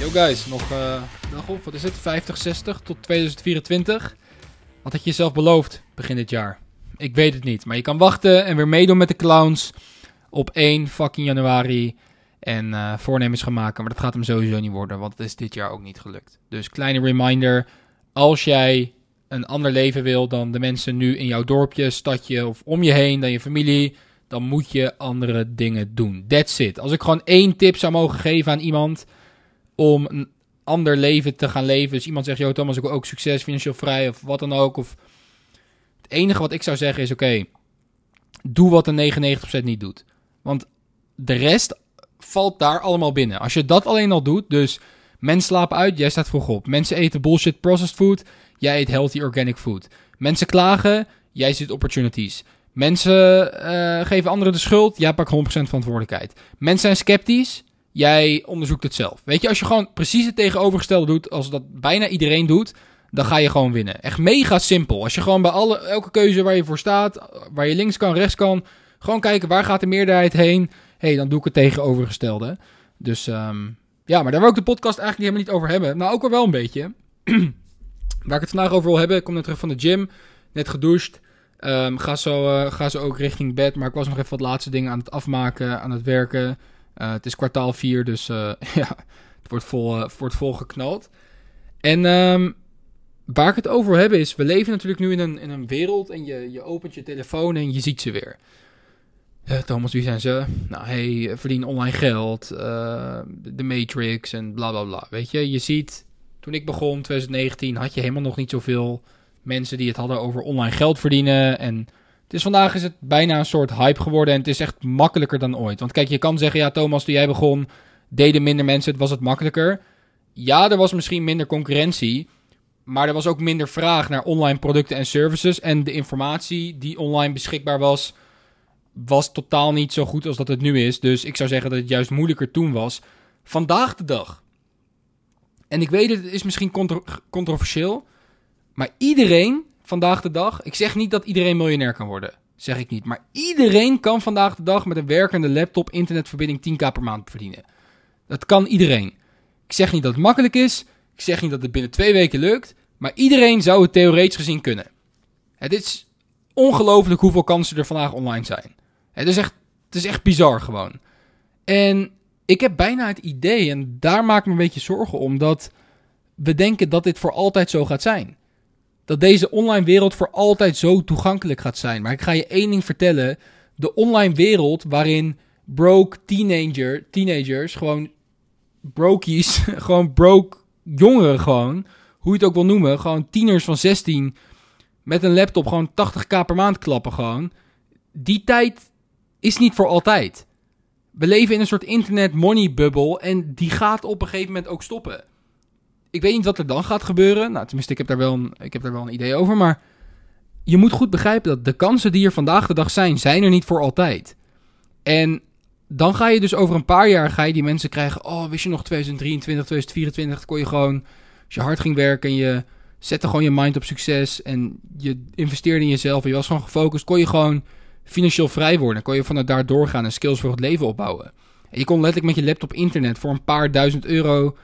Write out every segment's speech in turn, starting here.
Yo guys, nog uh, dag op, wat is het? 50, 60 tot 2024. Wat had je jezelf beloofd begin dit jaar? Ik weet het niet, maar je kan wachten en weer meedoen met de clowns op 1 fucking januari. En uh, voornemens gaan maken, maar dat gaat hem sowieso niet worden, want het is dit jaar ook niet gelukt. Dus kleine reminder, als jij een ander leven wil dan de mensen nu in jouw dorpje, stadje of om je heen, dan je familie, dan moet je andere dingen doen. That's it. Als ik gewoon één tip zou mogen geven aan iemand om een ander leven te gaan leven. Dus iemand zegt, joh Thomas, ik wil ook succes, financieel vrij of wat dan ook. Of het enige wat ik zou zeggen is, oké, doe wat de 99% niet doet. Want de rest valt daar allemaal binnen. Als je dat alleen al doet, dus mensen slapen uit, jij staat vroeg op. Mensen eten bullshit processed food, jij eet healthy organic food. Mensen klagen, jij ziet opportunities. Mensen uh, geven anderen de schuld, jij pakt 100% verantwoordelijkheid. Mensen zijn sceptisch, jij onderzoekt het zelf. Weet je, als je gewoon precies het tegenovergestelde doet als dat bijna iedereen doet, dan ga je gewoon winnen. Echt mega simpel. Als je gewoon bij alle, elke keuze waar je voor staat, waar je links kan, rechts kan, gewoon kijken waar gaat de meerderheid heen. hey, dan doe ik het tegenovergestelde. Dus um, ja, maar daar wil ik de podcast eigenlijk helemaal niet over hebben. Nou, ook wel wel een beetje. waar ik het vandaag over wil hebben, ik kom net terug van de gym, net gedoucht. Um, ga, zo, uh, ga zo ook richting bed, maar ik was nog even wat laatste dingen aan het afmaken, aan het werken. Uh, het is kwartaal 4, dus uh, ja, het wordt vol, wordt vol geknald. En um, waar ik het over wil hebben is, we leven natuurlijk nu in een, in een wereld en je, je opent je telefoon en je ziet ze weer. Thomas, wie zijn ze? Nou, hey, verdien online geld, de Matrix en bla bla bla. Weet je, je ziet, toen ik begon, 2019, had je helemaal nog niet zoveel mensen die het hadden over online geld verdienen en dus vandaag is het bijna een soort hype geworden en het is echt makkelijker dan ooit. Want kijk, je kan zeggen, ja Thomas, toen jij begon, deden minder mensen, het was het makkelijker. Ja, er was misschien minder concurrentie, maar er was ook minder vraag naar online producten en services. En de informatie die online beschikbaar was, was totaal niet zo goed als dat het nu is. Dus ik zou zeggen dat het juist moeilijker toen was. Vandaag de dag. En ik weet het, het is misschien contro controversieel, maar iedereen vandaag de dag. Ik zeg niet dat iedereen miljonair kan worden. Zeg ik niet. Maar iedereen kan vandaag de dag met een werkende laptop, internetverbinding 10k per maand verdienen. Dat kan iedereen. Ik zeg niet dat het makkelijk is. Ik zeg niet dat het binnen twee weken lukt. Maar iedereen zou het theoretisch gezien kunnen. Het is ongelooflijk hoeveel kansen er vandaag online zijn. Het is echt, het is echt bizar gewoon. En ik heb bijna het idee, en daar maak ik me een beetje zorgen om, dat we denken dat dit voor altijd zo gaat zijn dat deze online wereld voor altijd zo toegankelijk gaat zijn. Maar ik ga je één ding vertellen. De online wereld waarin broke teenager, teenagers, gewoon brokies, gewoon broke jongeren gewoon, hoe je het ook wil noemen, gewoon tieners van 16 met een laptop gewoon 80k per maand klappen gewoon. Die tijd is niet voor altijd. We leven in een soort internet money bubble en die gaat op een gegeven moment ook stoppen ik weet niet wat er dan gaat gebeuren. Nou, tenminste, ik heb daar wel een, ik heb daar wel een idee over. Maar je moet goed begrijpen dat de kansen die er vandaag de dag zijn, zijn er niet voor altijd. En dan ga je dus over een paar jaar ga je die mensen krijgen. Oh, wist je nog 2023, 2024 kon je gewoon, als je hard ging werken en je zette gewoon je mind op succes en je investeerde in jezelf en je was gewoon gefocust, kon je gewoon financieel vrij worden. Kon je vanuit daar doorgaan en skills voor het leven opbouwen. En je kon letterlijk met je laptop internet voor een paar duizend euro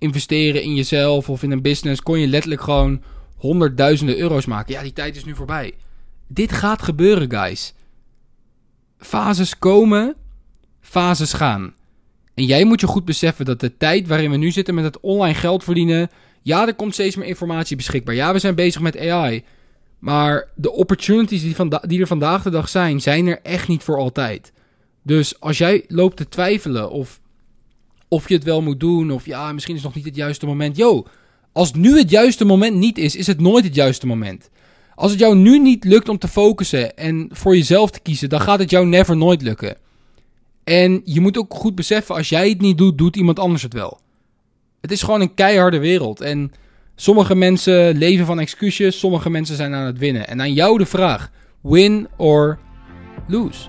investeren in jezelf of in een business, kon je letterlijk gewoon honderdduizenden euro's maken. Ja, die tijd is nu voorbij. Dit gaat gebeuren, guys. Fases komen, fases gaan. En jij moet je goed beseffen dat de tijd waarin we nu zitten met het online geld verdienen. Ja, er komt steeds meer informatie beschikbaar. Ja, we zijn bezig met AI. Maar de opportunities die, die er vandaag de dag zijn, zijn er echt niet voor altijd. Dus als jij loopt te twijfelen of of je het wel moet doen. Of ja, misschien is het nog niet het juiste moment. Yo, als nu het juiste moment niet is, is het nooit het juiste moment. Als het jou nu niet lukt om te focussen en voor jezelf te kiezen, dan gaat het jou never nooit lukken. En je moet ook goed beseffen, als jij het niet doet, doet iemand anders het wel. Het is gewoon een keiharde wereld. En sommige mensen leven van excuses, sommige mensen zijn aan het winnen. En aan jou de vraag: win or lose?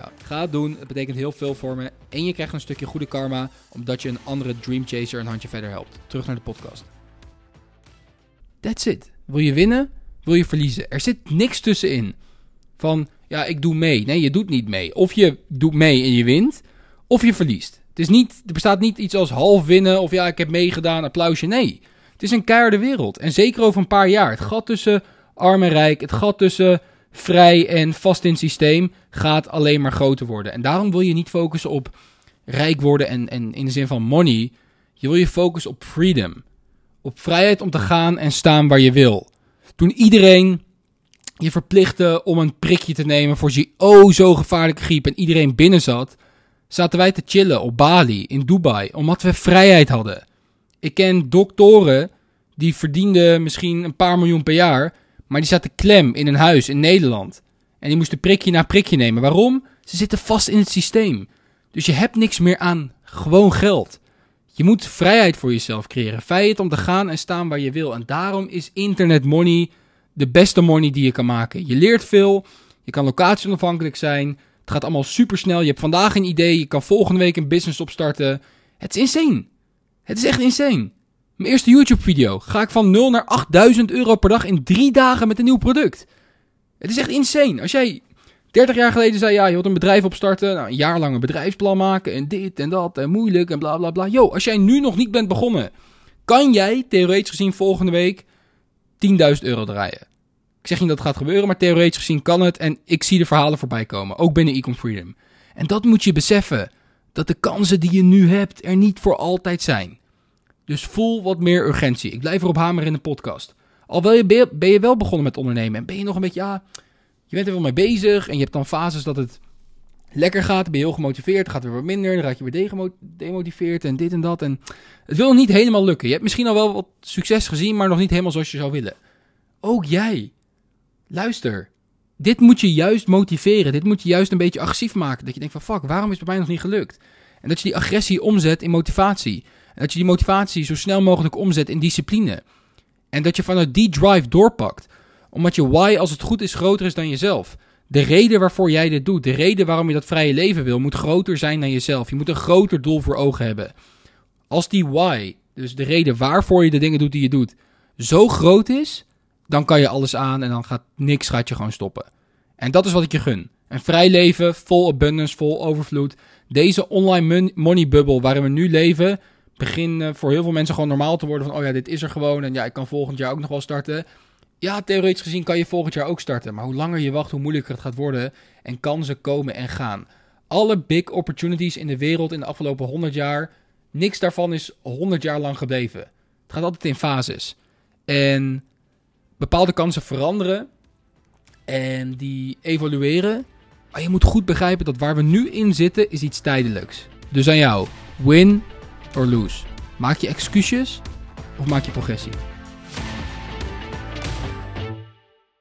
Ga het doen, het betekent heel veel voor me. En je krijgt een stukje goede karma, omdat je een andere Dream Chaser een handje verder helpt. Terug naar de podcast. That's it. Wil je winnen? Wil je verliezen? Er zit niks tussenin. Van, ja, ik doe mee. Nee, je doet niet mee. Of je doet mee en je wint, of je verliest. Het is niet, er bestaat niet iets als half winnen of ja, ik heb meegedaan, applausje. Nee, het is een keiharde wereld. En zeker over een paar jaar. Het gat tussen arm en rijk, het gat tussen vrij en vast in het systeem gaat alleen maar groter worden. En daarom wil je niet focussen op rijk worden en, en in de zin van money. Je wil je focussen op freedom. Op vrijheid om te gaan en staan waar je wil. Toen iedereen je verplichtte om een prikje te nemen voor je oh zo gevaarlijke griep en iedereen binnen zat, zaten wij te chillen op Bali, in Dubai, omdat we vrijheid hadden. Ik ken doktoren die verdienden misschien een paar miljoen per jaar, maar die zaten klem in een huis in Nederland. En die moesten prikje na prikje nemen. Waarom? Ze zitten vast in het systeem. Dus je hebt niks meer aan gewoon geld. Je moet vrijheid voor jezelf creëren. Vrijheid om te gaan en staan waar je wil. En daarom is internet money de beste money die je kan maken. Je leert veel. Je kan locatie onafhankelijk zijn. Het gaat allemaal super snel. Je hebt vandaag een idee. Je kan volgende week een business opstarten. Het is insane. Het is echt insane. Mijn eerste YouTube-video ga ik van 0 naar 8000 euro per dag in drie dagen met een nieuw product. Het is echt insane. Als jij 30 jaar geleden zei, ja, je wilt een bedrijf opstarten, nou, een jaar lang een bedrijfsplan maken en dit en dat en moeilijk en bla bla bla. Yo, als jij nu nog niet bent begonnen, kan jij theoretisch gezien volgende week 10.000 euro draaien. Ik zeg niet dat het gaat gebeuren, maar theoretisch gezien kan het en ik zie de verhalen voorbij komen, ook binnen Ecom Freedom. En dat moet je beseffen, dat de kansen die je nu hebt er niet voor altijd zijn. Dus voel wat meer urgentie. Ik blijf erop hameren in de podcast. Al ben je, ben je wel begonnen met ondernemen en ben je nog een beetje, ja, je bent er wel mee bezig en je hebt dan fases dat het lekker gaat, ben je heel gemotiveerd, gaat weer wat minder, dan raak je weer demotiveerd en dit en dat. En het wil niet helemaal lukken. Je hebt misschien al wel wat succes gezien, maar nog niet helemaal zoals je zou willen. Ook jij, luister. Dit moet je juist motiveren. Dit moet je juist een beetje agressief maken. Dat je denkt van fuck, waarom is het bij mij nog niet gelukt? En dat je die agressie omzet in motivatie. Dat je die motivatie zo snel mogelijk omzet in discipline. En dat je vanuit die drive doorpakt. Omdat je why, als het goed is, groter is dan jezelf. De reden waarvoor jij dit doet, de reden waarom je dat vrije leven wil, moet groter zijn dan jezelf. Je moet een groter doel voor ogen hebben. Als die why, dus de reden waarvoor je de dingen doet die je doet, zo groot is, dan kan je alles aan en dan gaat niks gaat je gewoon stoppen. En dat is wat ik je gun. Een vrij leven, vol abundance, vol overvloed. Deze online money bubble waarin we nu leven, begin voor heel veel mensen gewoon normaal te worden van, oh ja, dit is er gewoon en ja, ik kan volgend jaar ook nog wel starten. Ja, theoretisch gezien kan je volgend jaar ook starten, maar hoe langer je wacht, hoe moeilijker het gaat worden en kansen komen en gaan. Alle big opportunities in de wereld in de afgelopen 100 jaar, niks daarvan is 100 jaar lang gebleven. Het gaat altijd in fases. En bepaalde kansen veranderen en die evolueren. Maar je moet goed begrijpen dat waar we nu in zitten is iets tijdelijks. Dus aan jou, win or lose. Maak je excuses of maak je progressie?